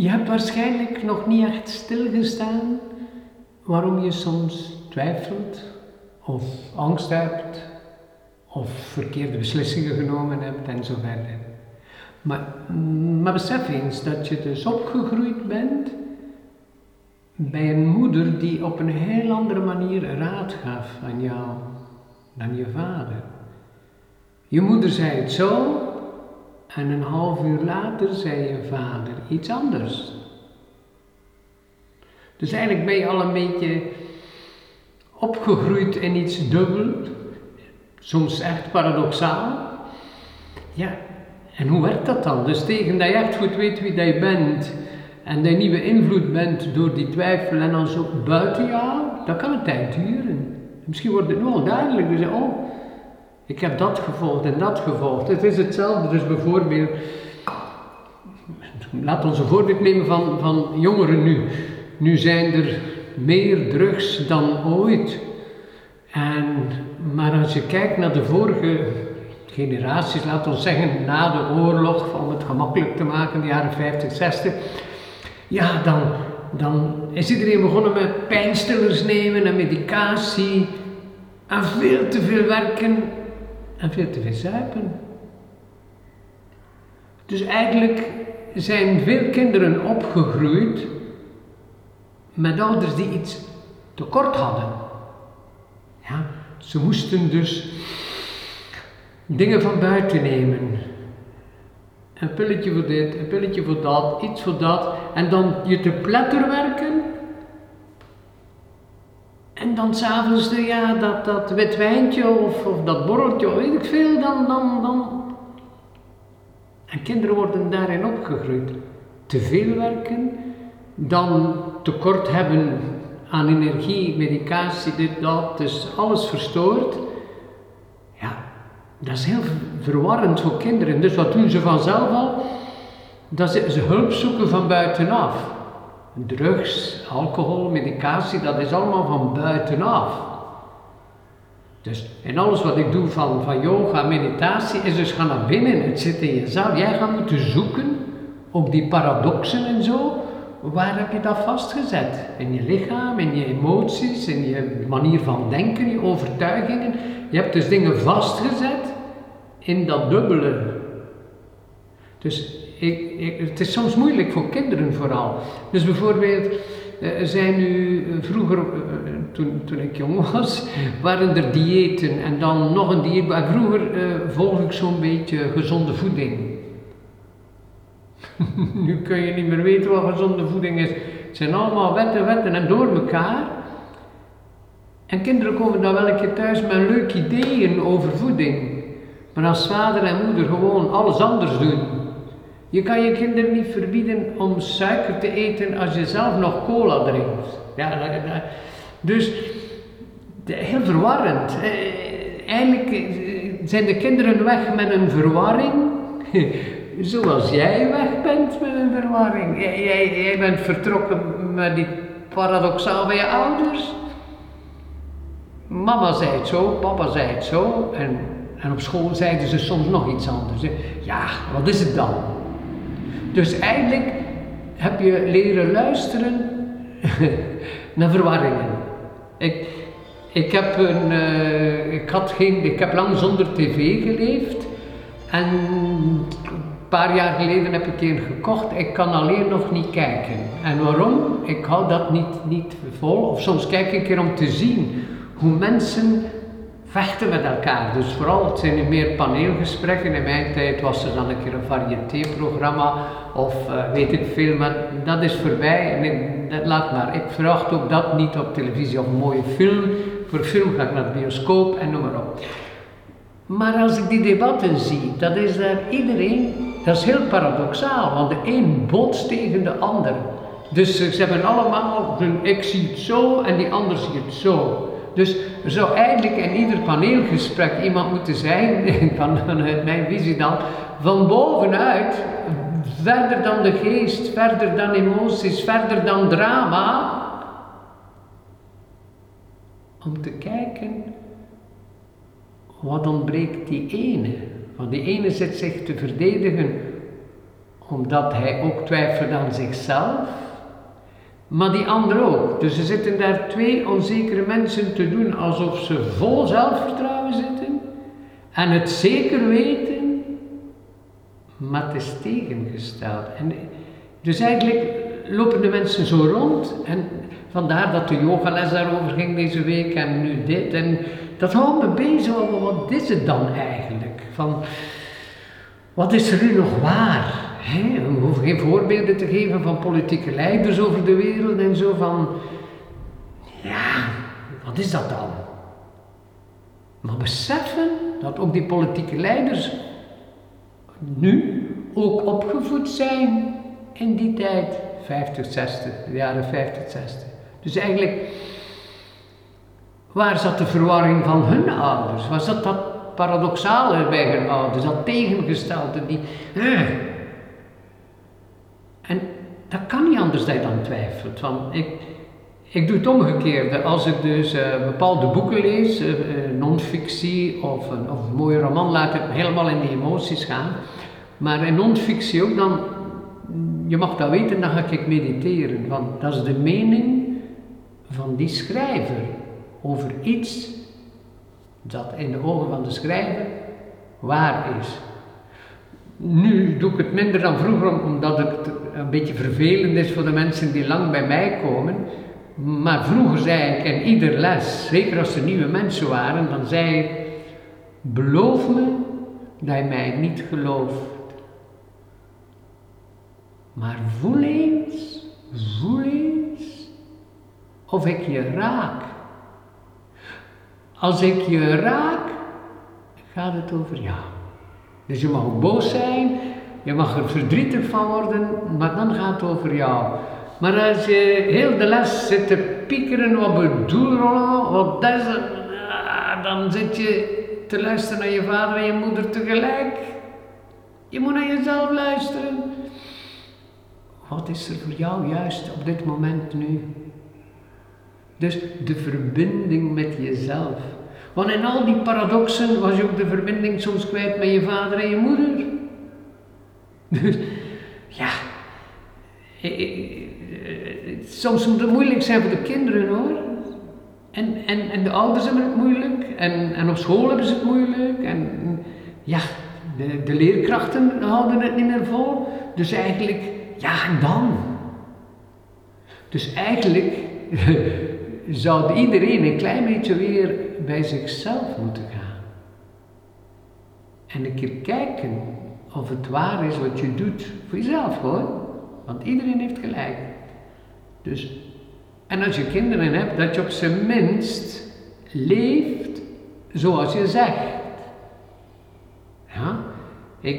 Je hebt waarschijnlijk nog niet echt stilgestaan waarom je soms twijfelt of angst hebt of verkeerde beslissingen genomen hebt en zo verder. Maar, maar besef eens dat je dus opgegroeid bent bij een moeder die op een heel andere manier raad gaf aan jou dan je vader. Je moeder zei het zo en een half uur later zei je vader iets anders. Dus eigenlijk ben je al een beetje opgegroeid in iets dubbel, soms echt paradoxaal. Ja, en hoe werkt dat dan? Dus tegen dat je echt goed weet wie dat je bent en dat je niet beïnvloed bent door die twijfel en dan zo buiten jou, dat kan een tijd duren. Misschien wordt het nu al duidelijk. Dus, oh, ik heb dat gevolgd en dat gevolgd. Het is hetzelfde, dus bijvoorbeeld, laat ons een voorbeeld nemen van, van jongeren nu. Nu zijn er meer drugs dan ooit. En, maar als je kijkt naar de vorige generaties, laten we zeggen na de oorlog, om het gemakkelijk te maken, de jaren 50, 60, ja, dan, dan is iedereen begonnen met pijnstillers nemen en medicatie en veel te veel werken en veel te veel zuipen. Dus eigenlijk zijn veel kinderen opgegroeid met ouders die iets tekort hadden. Ja, ze moesten dus dingen van buiten nemen. Een pilletje voor dit, een pilletje voor dat, iets voor dat. En dan je te pletter werken. Dan s'avonds, ja, dat, dat wit wijntje of, of dat borreltje, weet ik veel, dan, dan, dan. En kinderen worden daarin opgegroeid. Te veel werken, dan tekort hebben aan energie, medicatie, dit, dat, dus alles verstoord. Ja, dat is heel verwarrend voor kinderen. Dus wat doen ze vanzelf al? Dat ze hulp zoeken van buitenaf. Drugs, alcohol, medicatie, dat is allemaal van buitenaf. Dus in alles wat ik doe van, van yoga, meditatie, is dus gaan naar binnen. Het zit in jezelf. Jij gaat moeten zoeken op die paradoxen en zo. Waar heb je dat vastgezet? In je lichaam, in je emoties, in je manier van denken, je overtuigingen. Je hebt dus dingen vastgezet in dat dubbele. Dus ik, ik, het is soms moeilijk voor kinderen vooral. Dus bijvoorbeeld, er zijn nu eh, vroeger, eh, toen, toen ik jong was, waren er diëten en dan nog een dieet. Maar vroeger volg ik zo'n beetje gezonde voeding. nu kun je niet meer weten wat gezonde voeding is. Het zijn allemaal wetten, wetten en door elkaar. En kinderen komen dan wel een keer thuis met leuke ideeën over voeding. Maar als vader en moeder gewoon alles anders doen. Je kan je kinderen niet verbieden om suiker te eten als je zelf nog cola drinkt. Ja, dus heel verwarrend. Eh, eigenlijk eh, zijn de kinderen weg met een verwarring. Zoals jij weg bent met een verwarring. Jij, jij bent vertrokken met die paradoxaal bij je ouders. Mama zei het zo, papa zei het zo. En, en op school zeiden ze soms nog iets anders. Ja, wat is het dan? Dus eigenlijk heb je leren luisteren naar verwarringen. Ik, ik, heb een, uh, ik, had geen, ik heb lang zonder tv geleefd. En een paar jaar geleden heb ik een gekocht. Ik kan alleen nog niet kijken. En waarom? Ik hou dat niet, niet vol. Of soms kijk ik keer om te zien hoe mensen vechten met elkaar. Dus vooral, het zijn nu meer paneelgesprekken. In mijn tijd was er dan een keer een variété-programma of uh, weet ik veel, maar dat is voorbij en ik, dat laat maar. Ik verwacht ook dat niet op televisie of een mooie film. Voor film ga ik naar de bioscoop en noem maar op. Maar als ik die debatten zie, dat is daar iedereen, dat is heel paradoxaal, want de een botst tegen de ander. Dus ze hebben allemaal, ik zie het zo en die ander ziet het zo. Dus er zou eigenlijk in ieder paneelgesprek iemand moeten zijn, vanuit mijn visie dan, van bovenuit, verder dan de geest, verder dan emoties, verder dan drama, om te kijken wat ontbreekt die ene. Want die ene zit zich te verdedigen omdat hij ook twijfelt aan zichzelf, maar die ander ook. Dus er zitten daar twee onzekere mensen te doen alsof ze vol zelfvertrouwen zitten en het zeker weten, maar het is tegengesteld. En dus eigenlijk lopen de mensen zo rond en vandaar dat de yogales daarover ging deze week en nu dit en dat houdt me bezig wat is het dan eigenlijk? Van, wat is er nu nog waar? We hoeven geen voorbeelden te geven van politieke leiders over de wereld en zo van, ja, wat is dat dan? Maar beseffen dat ook die politieke leiders nu ook opgevoed zijn in die tijd, 50, 60, de jaren 50, 60. Dus eigenlijk, waar zat de verwarring van hun ouders? Waar zat dat paradoxale bij hun ouders, dat tegengestelde, die... Eh. En dat kan niet anders je dan twijfelt. Want ik, ik doe het omgekeerde. Als ik dus uh, bepaalde boeken lees, uh, non-fictie of een, of een mooie roman, laat ik helemaal in die emoties gaan. Maar in non-fictie ook, dan, je mag dat weten, dan ga ik mediteren. Want dat is de mening van die schrijver over iets dat in de ogen van de schrijver waar is. Nu doe ik het minder dan vroeger, omdat het een beetje vervelend is voor de mensen die lang bij mij komen. Maar vroeger zei ik in ieder les, zeker als er nieuwe mensen waren, dan zei ik: Beloof me dat je mij niet gelooft. Maar voel eens, voel eens of ik je raak. Als ik je raak, gaat het over jou. Dus je mag boos zijn, je mag er verdrietig van worden, maar dan gaat het over jou. Maar als je heel de les zit te piekeren op het doelrollen, dat is, ah, dan zit je te luisteren naar je vader en je moeder tegelijk. Je moet naar jezelf luisteren. Wat is er voor jou juist op dit moment nu? Dus de verbinding met jezelf. Want in al die paradoxen was je ook de verbinding soms kwijt met je vader en je moeder. Dus ja, soms moet het moeilijk zijn voor de kinderen hoor. En, en, en de ouders hebben het moeilijk, en, en op school hebben ze het moeilijk, en ja, de, de leerkrachten houden het niet meer vol. Dus eigenlijk, ja, en dan? Dus eigenlijk zou iedereen een klein beetje weer bij zichzelf moeten gaan. En een keer kijken of het waar is wat je doet voor jezelf hoor. Want iedereen heeft gelijk. Dus, en als je kinderen hebt, dat je op zijn minst leeft zoals je zegt. Ja, ik,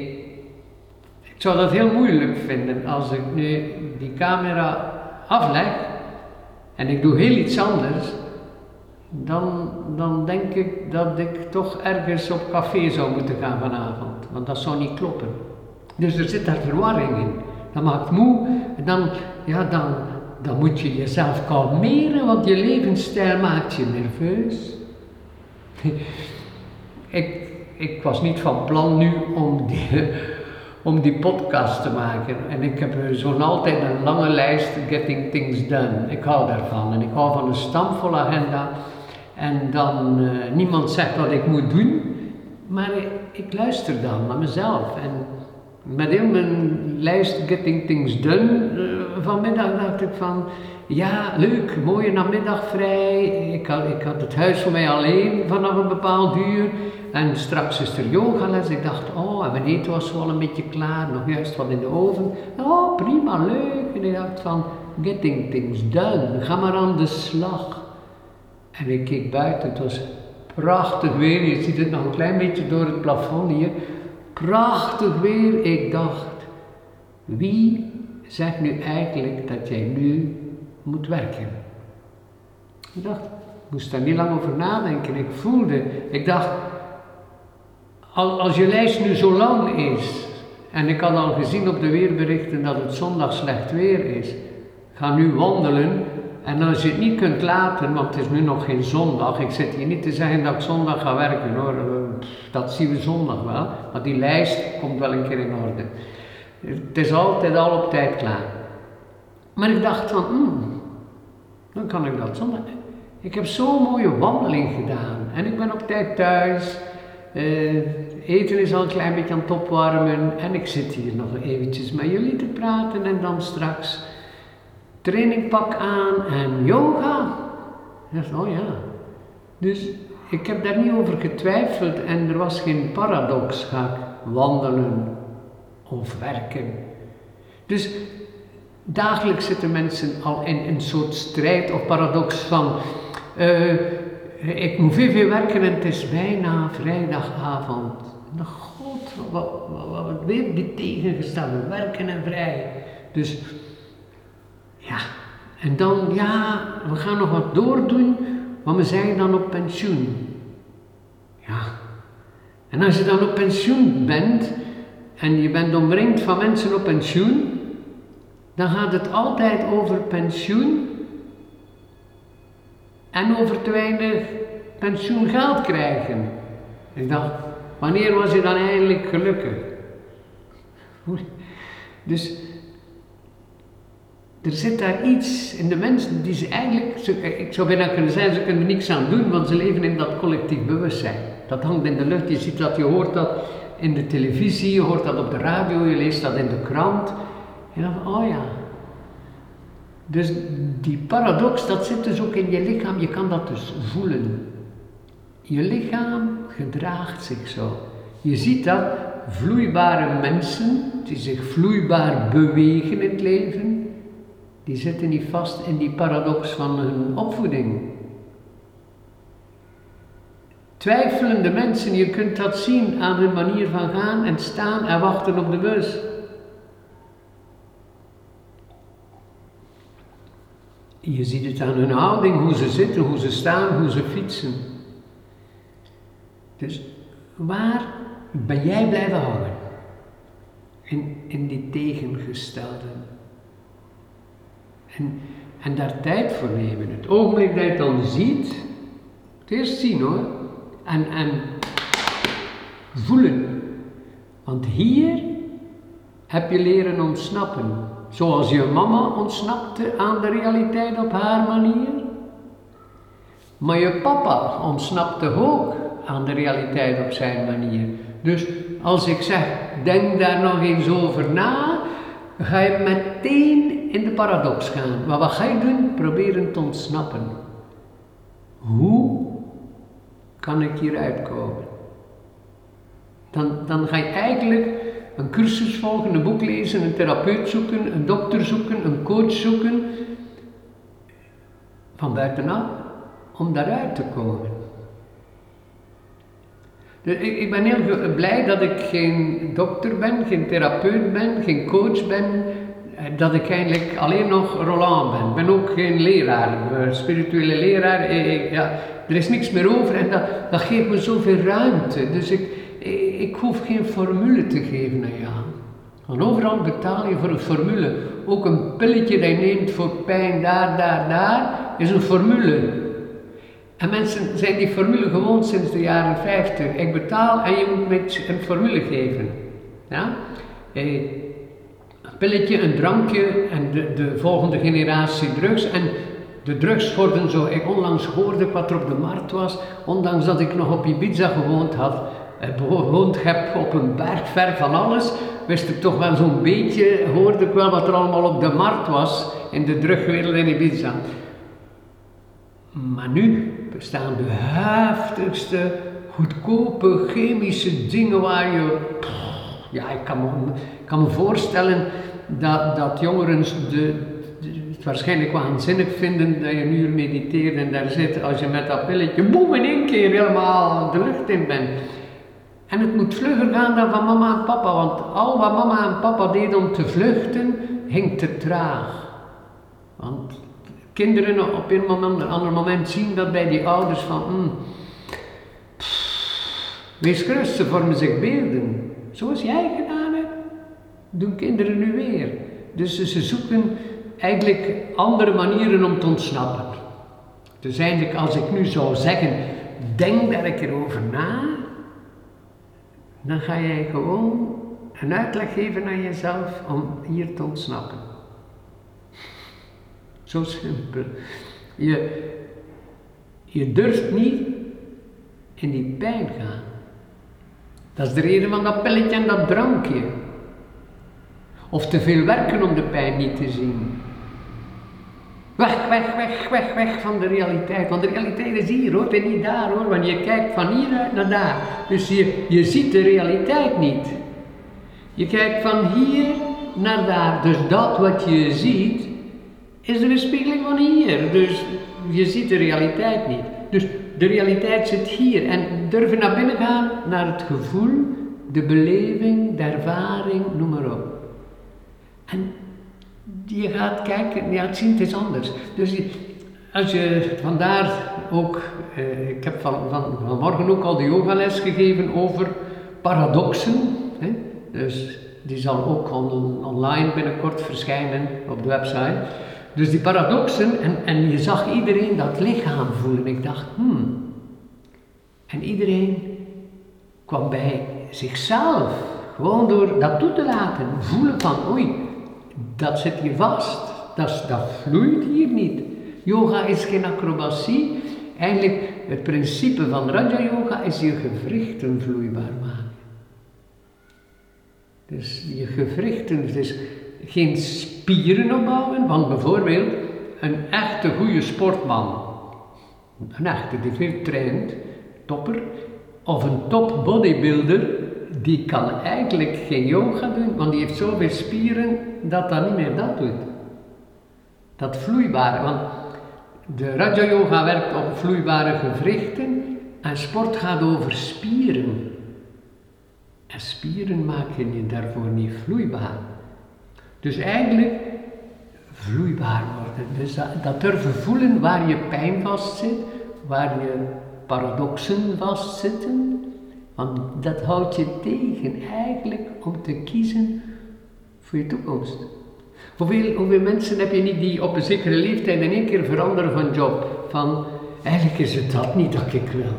ik zou dat heel moeilijk vinden als ik nu die camera afleg en ik doe heel iets anders, dan, dan denk ik dat ik toch ergens op café zou moeten gaan vanavond. Want dat zou niet kloppen. Dus er zit daar verwarring in. Dat maakt moe. En dan, ja, dan, dan moet je jezelf kalmeren, want je levensstijl maakt je nerveus. ik, ik was niet van plan nu om die, om die podcast te maken. En ik heb zo'n altijd een lange lijst Getting Things Done. Ik hou daarvan. En ik hou van een stamvolle agenda. En dan, uh, niemand zegt wat ik moet doen, maar ik, luister dan naar mezelf. En met heel mijn lijst Getting Things Done uh, vanmiddag dacht ik van, ja, leuk, mooie namiddag vrij. Ik had, ik had het huis voor mij alleen vanaf een bepaald uur. En straks is er yogales. Ik dacht, oh, en mijn eten was wel een beetje klaar, nog juist wat in de oven. Oh, prima, leuk. En ik dacht van, getting things done, ga maar aan de slag. En ik keek buiten, het was prachtig weer. Je ziet het nog een klein beetje door het plafond hier. Prachtig weer. Ik dacht, wie zegt nu eigenlijk dat jij nu moet werken? Ik dacht, ik moest daar niet lang over nadenken. Ik voelde, ik dacht, als je lijst nu zo lang is, en ik had al gezien op de weerberichten dat het zondag slecht weer is, ga nu wandelen en als je het niet kunt laten, want het is nu nog geen zondag, ik zit hier niet te zeggen dat ik zondag ga werken hoor, dat zien we zondag wel, maar die lijst komt wel een keer in orde. Het is altijd al op tijd klaar. Maar ik dacht van, hmm, dan kan ik dat zonder. Ik heb zo'n mooie wandeling gedaan en ik ben op tijd thuis. Uh, eten is al een klein beetje aan het opwarmen en ik zit hier nog eventjes met jullie te praten en dan straks trainingpak aan en yoga. oh ja. Dus ik heb daar niet over getwijfeld en er was geen paradox, ga ik wandelen of werken. Dus dagelijks zitten mensen al in een soort strijd of paradox van uh, ik moet veel, werken en het is bijna vrijdagavond. God, wat, wat, wat weer die tegengestelde, werken en vrij. Dus ja, en dan ja, we gaan nog wat doordoen, want we zijn dan op pensioen. Ja, en als je dan op pensioen bent en je bent omringd van mensen op pensioen, dan gaat het altijd over pensioen en over te weinig pensioengeld krijgen. Ik dacht, wanneer was je dan eindelijk gelukkig? Dus er zit daar iets in de mensen die ze eigenlijk, ik zou bijna kunnen zeggen, ze kunnen er niks aan doen, want ze leven in dat collectief bewustzijn. Dat hangt in de lucht, je ziet dat, je hoort dat in de televisie, je hoort dat op de radio, je leest dat in de krant. En dan, oh ja, dus die paradox, dat zit dus ook in je lichaam, je kan dat dus voelen. Je lichaam gedraagt zich zo. Je ziet dat vloeibare mensen, die zich vloeibaar bewegen in het leven, die zitten niet vast in die paradox van hun opvoeding. Twijfelende mensen, je kunt dat zien aan hun manier van gaan en staan en wachten op de bus. Je ziet het aan hun houding, hoe ze zitten, hoe ze staan, hoe ze fietsen. Dus waar ben jij blijven hangen? In, in die tegengestelde. En, en daar tijd voor nemen. Het ogenblik dat je het dan ziet, het eerst zien hoor. En, en voelen. Want hier heb je leren ontsnappen. Zoals je mama ontsnapte aan de realiteit op haar manier. Maar je papa ontsnapte ook aan de realiteit op zijn manier. Dus als ik zeg, denk daar nog eens over na, ga je meteen in de paradox gaan. Maar wat ga je doen? Proberen te ontsnappen. Hoe kan ik hieruit komen? Dan, dan ga je eigenlijk een cursus volgen, een boek lezen, een therapeut zoeken, een dokter zoeken, een coach zoeken. Van buitenaf, om daaruit te komen. Dus ik, ik ben heel blij dat ik geen dokter ben, geen therapeut ben, geen coach ben, eh, dat ik eigenlijk alleen nog Roland ben. Ik ben ook geen leraar, spirituele leraar. Eh, ja, er is niks meer over en dat, dat geeft me zoveel ruimte. Dus ik, ik hoef geen formule te geven aan jou. Want overal betaal je voor een formule. Ook een pilletje dat je neemt voor pijn daar, daar, daar, is een formule. En mensen zijn die formule gewoon sinds de jaren 50. Ik betaal en je moet me een formule geven. Ja? Eh, een pilletje, een drankje en de, de volgende generatie drugs. En de drugs worden zo, ik onlangs hoorde wat er op de markt was, ondanks dat ik nog op Ibiza gewoond had, gewoond heb op een berg ver van alles, wist ik toch wel zo'n beetje, hoorde ik wel wat er allemaal op de markt was in de drugwereld in Ibiza. Maar nu bestaan de heftigste, goedkope chemische dingen waar je. ja, ik kan me, kan me voorstellen dat, dat jongeren de, het waarschijnlijk waanzinnig vinden dat je uur mediteert en daar zit als je met dat pilletje boem in één keer helemaal de lucht in bent. En het moet vlugger gaan dan van mama en papa, want al wat mama en papa deden om te vluchten, ging te traag. Want kinderen op een, moment, een ander moment zien dat bij die ouders van, mm, wees gerust, ze vormen zich beelden. Zoals jij gedaan hebt, doen kinderen nu weer. Dus ze zoeken eigenlijk andere manieren om te ontsnappen. Dus eigenlijk als ik nu zou zeggen, denk daar ik erover na, dan ga jij gewoon een uitleg geven aan jezelf om hier te ontsnappen. Zo simpel. Je, je durft niet in die pijn gaan. Dat is de reden van dat pilletje en dat drankje. Of te veel werken om de pijn niet te zien. Weg, weg, weg, weg, weg van de realiteit. Want de realiteit is hier hoor, en niet daar hoor. Want je kijkt van hieruit naar daar. Dus je, je ziet de realiteit niet. Je kijkt van hier naar daar. Dus dat wat je ziet, is de weerspiegeling van hier. Dus je ziet de realiteit niet. Dus de realiteit zit hier. En durven naar binnen gaan, naar het gevoel, de beleving, de ervaring, noem maar op. En je gaat kijken, je gaat zien, het is anders. Dus als je vandaar ook, eh, ik heb van, van, vanmorgen ook al de yogales gegeven over paradoxen. Hè? Dus die zal ook online binnenkort verschijnen op de website. Dus die paradoxen, en, en je zag iedereen dat lichaam voelen. Ik dacht, hmm. En iedereen kwam bij zichzelf, gewoon door dat toe te laten, voelen van, oei, dat zit hier vast, dat, dat vloeit hier niet. Yoga is geen acrobatie. Eigenlijk, het principe van Raja Yoga is je gewrichten vloeibaar maken. Dus je gewrichten, dus geen spieren opbouwen, want bijvoorbeeld een echte goede sportman, een echte die veel traint, topper, of een top bodybuilder, die kan eigenlijk geen yoga doen, want die heeft zoveel spieren dat dat niet meer dat doet. Dat vloeibare, want de Raja Yoga werkt op vloeibare gewrichten en sport gaat over spieren. En spieren maken je daarvoor niet vloeibaar. Dus eigenlijk vloeibaar worden. Dus dat, dat durven voelen waar je pijn vastzit, waar je paradoxen vastzitten. Want dat houdt je tegen eigenlijk om te kiezen voor je toekomst. Hoeveel, mensen heb je niet die op een zekere leeftijd in één keer veranderen van job? Van eigenlijk is het dat niet dat ik wil.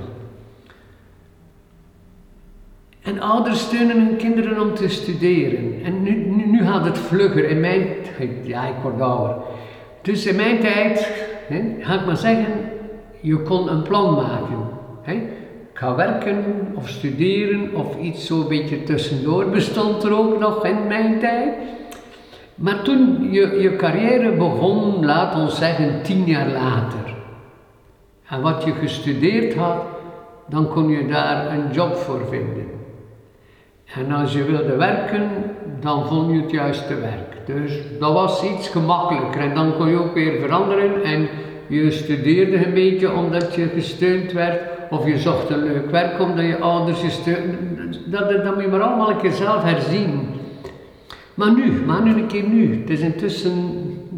En ouders steunen hun kinderen om te studeren. En nu, nu, nu gaat het vlugger. In mijn ja, ik word ouder. Dus in mijn tijd, hè, ga ik maar zeggen, je kon een plan maken. Hè. Werken of studeren of iets zo'n beetje tussendoor bestond er ook nog in mijn tijd. Maar toen je, je carrière begon, laat ons zeggen tien jaar later. En wat je gestudeerd had, dan kon je daar een job voor vinden. En als je wilde werken, dan vond je het juiste werk. Dus dat was iets gemakkelijker. En dan kon je ook weer veranderen en je studeerde een beetje omdat je gesteund werd. Of je zocht een leuk werk omdat je ouders je steunden. Dat, dat moet je maar allemaal een keer zelf herzien. Maar nu, maar nu een keer nu. Het is intussen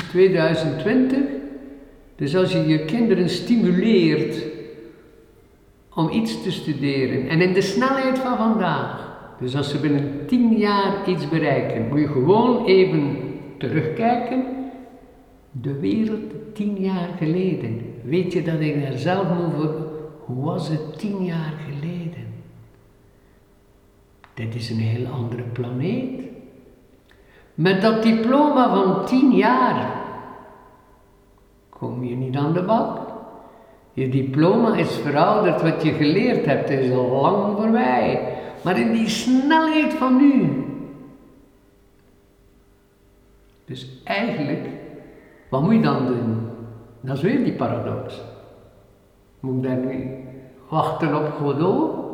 2020. Dus als je je kinderen stimuleert om iets te studeren en in de snelheid van vandaag dus als ze binnen tien jaar iets bereiken, moet je gewoon even terugkijken. De wereld tien jaar geleden. Weet je dat ik daar zelf over, hoe was het tien jaar geleden? Dit is een heel andere planeet. Met dat diploma van tien jaar kom je niet aan de bak. Je diploma is verouderd, wat je geleerd hebt is al lang voorbij. Maar in die snelheid van nu. Dus eigenlijk, wat moet je dan doen? Dat is weer die paradox. Moet ik dan wachten op Godot?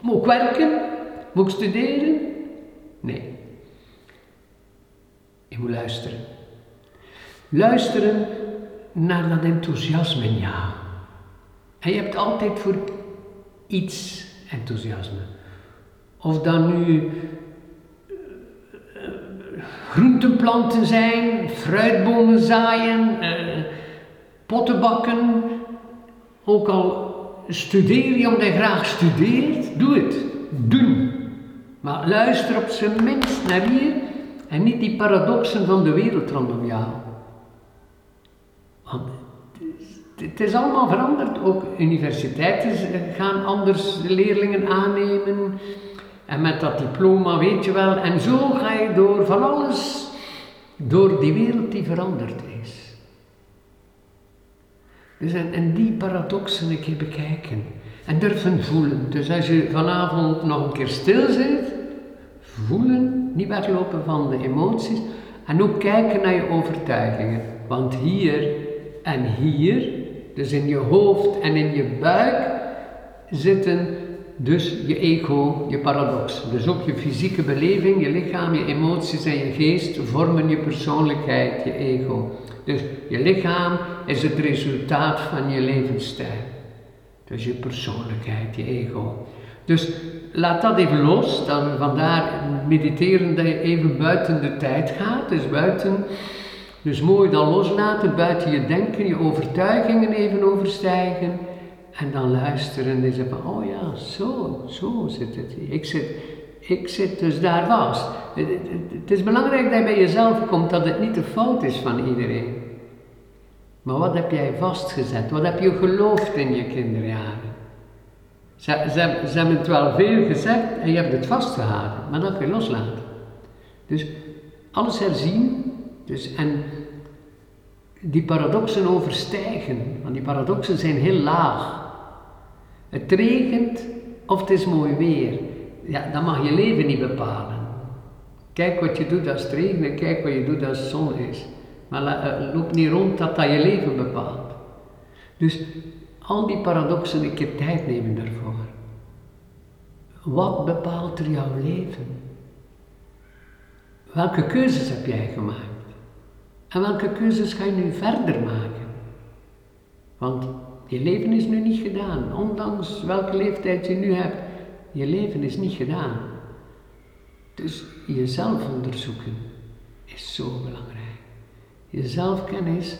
Moet ik werken? Moet ik studeren? Nee. Je moet luisteren. Luisteren naar dat enthousiasme jou. En je hebt altijd voor iets enthousiasme. Of dat nu uh, groenteplanten zijn, fruitbomen zaaien, uh, pottenbakken. Ook al studeer je omdat je graag studeert, doe het. Doen. Maar luister op zijn minst naar hier en niet die paradoxen van de wereld rondom jou. Want het is allemaal veranderd. Ook universiteiten gaan anders leerlingen aannemen. En met dat diploma, weet je wel. En zo ga je door van alles, door die wereld die veranderd is. Dus en, die paradoxen een keer bekijken. En durven voelen. Dus als je vanavond nog een keer stil zit, voelen, niet weglopen van de emoties. En ook kijken naar je overtuigingen. Want hier en hier, dus in je hoofd en in je buik, zitten dus je ego, je paradox. Dus ook je fysieke beleving, je lichaam, je emoties en je geest vormen je persoonlijkheid, je ego. Dus je lichaam is het resultaat van je levensstijl. Dus je persoonlijkheid, je ego. Dus laat dat even los, dan vandaar mediteren dat je even buiten de tijd gaat, dus buiten, dus mooi dan loslaten, buiten je denken, je overtuigingen even overstijgen en dan luisteren en zeggen van, oh ja, zo, zo zit het. Ik zit, ik zit dus daar vast. Het is belangrijk dat je bij jezelf komt dat het niet de fout is van iedereen. Maar wat heb jij vastgezet? Wat heb je geloofd in je kinderjaren? Ze, hebben het wel veel gezegd en je hebt het vastgehouden, maar dat kun je loslaten. Dus alles herzien, dus, en die paradoxen overstijgen, want die paradoxen zijn heel laag. Het regent of het is mooi weer. Ja, dan mag je leven niet bepalen. Kijk wat je doet als het regent kijk wat je doet als het zon is. Maar eh, loop niet rond dat dat je leven bepaalt. Dus al die paradoxen een keer tijd nemen daarvoor. Wat bepaalt er jouw leven? Welke keuzes heb jij gemaakt? En welke keuzes ga je nu verder maken? Want je leven is nu niet gedaan, ondanks welke leeftijd je nu hebt. Je leven is niet gedaan. Dus jezelf onderzoeken is zo belangrijk. Je zelfkennis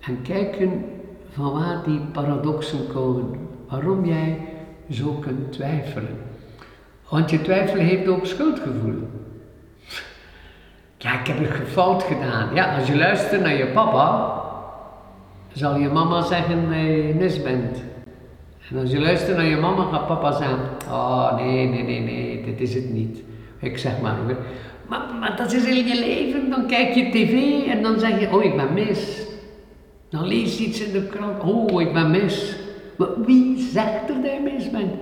en kijken van waar die paradoxen komen. Waarom jij zo kunt twijfelen. Want je twijfelen heeft ook schuldgevoel. Ja, ik heb het fout gedaan. Ja, als je luistert naar je papa, zal je mama zeggen dat je mis bent. En als je luistert naar je mama, gaat papa zeggen: Oh nee, nee, nee, nee, dit is het niet. Ik zeg maar. Maar, maar dat is in je leven. Dan kijk je tv en dan zeg je: Oh, ik ben mis. Dan lees je iets in de krant: Oh, ik ben mis. Maar wie zegt er dat mis bent?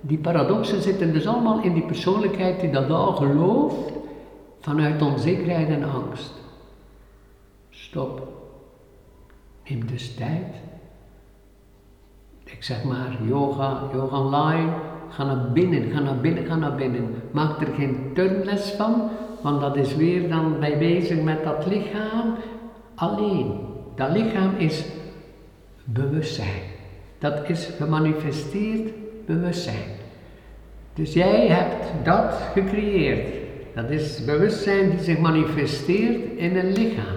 Die paradoxen zitten dus allemaal in die persoonlijkheid die dat al gelooft vanuit onzekerheid en angst. Stop. Neem dus tijd. Ik zeg maar yoga, yoga online. Ga naar binnen, ga naar binnen, ga naar binnen. Maak er geen turnles van, want dat is weer dan bij bezig met dat lichaam. Alleen, dat lichaam is bewustzijn. Dat is gemanifesteerd bewustzijn. Dus jij hebt dat gecreëerd. Dat is bewustzijn die zich manifesteert in een lichaam.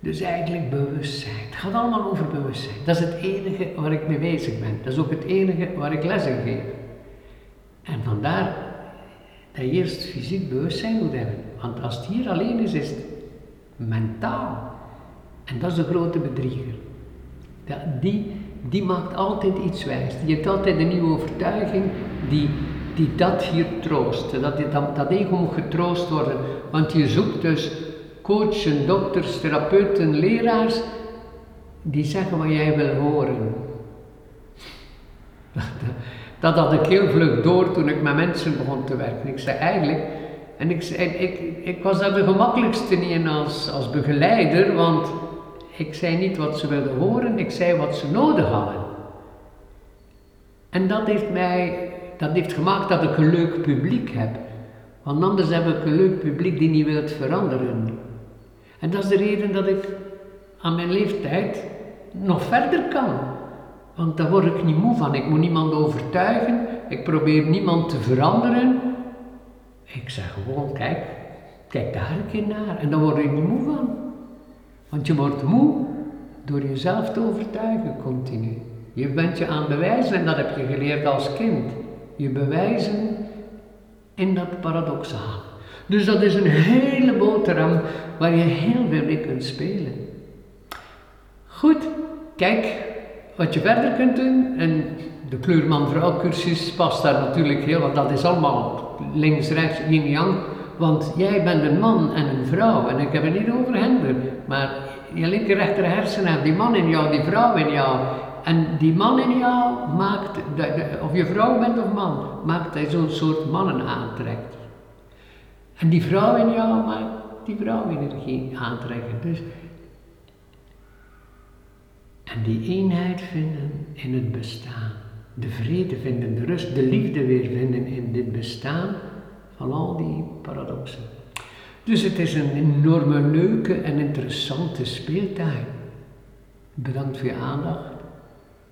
Dus eigenlijk bewustzijn. Het gaat allemaal over bewustzijn. Dat is het enige waar ik mee bezig ben. Dat is ook het enige waar ik les in geef. En vandaar dat je eerst fysiek bewustzijn moet hebben. Want als het hier alleen is, is het mentaal. En dat is de grote bedrieger. Die, die maakt altijd iets wijs. Die heeft altijd een nieuwe overtuiging die, die dat hier troost. Dat, dat, dat ego moet getroost worden. Want je zoekt dus coachen, dokters, therapeuten, leraars die zeggen wat jij wil horen. Dat had ik heel vlug door toen ik met mensen begon te werken. Ik zei eigenlijk, en ik, ik, ik was daar de gemakkelijkste in als, als begeleider, want ik zei niet wat ze wilden horen, ik zei wat ze nodig hadden. En dat heeft mij, dat heeft gemaakt dat ik een leuk publiek heb. Want anders heb ik een leuk publiek die niet wil veranderen. En dat is de reden dat ik aan mijn leeftijd nog verder kan. Want daar word ik niet moe van. Ik moet niemand overtuigen. Ik probeer niemand te veranderen. Ik zeg gewoon, kijk, kijk daar een keer naar. En dan word je niet moe van. Want je wordt moe door jezelf te overtuigen continu. Je bent je aan bewijzen en dat heb je geleerd als kind. Je bewijzen in dat paradoxaal. Dus dat is een hele boterham waar je heel veel mee kunt spelen. Goed, kijk wat je verder kunt doen. En de kleurman-vrouw cursus past daar natuurlijk heel, want dat is allemaal links, rechts, yin, yang. Want jij bent een man en een vrouw. En ik heb het niet over gender. Maar je linker, rechter hersenen die man in jou, die vrouw in jou. En die man in jou maakt, of je vrouw bent of man, maakt hij zo'n soort mannen aantrekt. En die vrouw in jou maakt die vrouwenergie aantrekken. Dus en die eenheid vinden in het bestaan. De vrede vinden, de rust, de liefde weer vinden in dit bestaan van al die paradoxen. Dus het is een enorme leuke en interessante speeltuin. Bedankt voor je aandacht.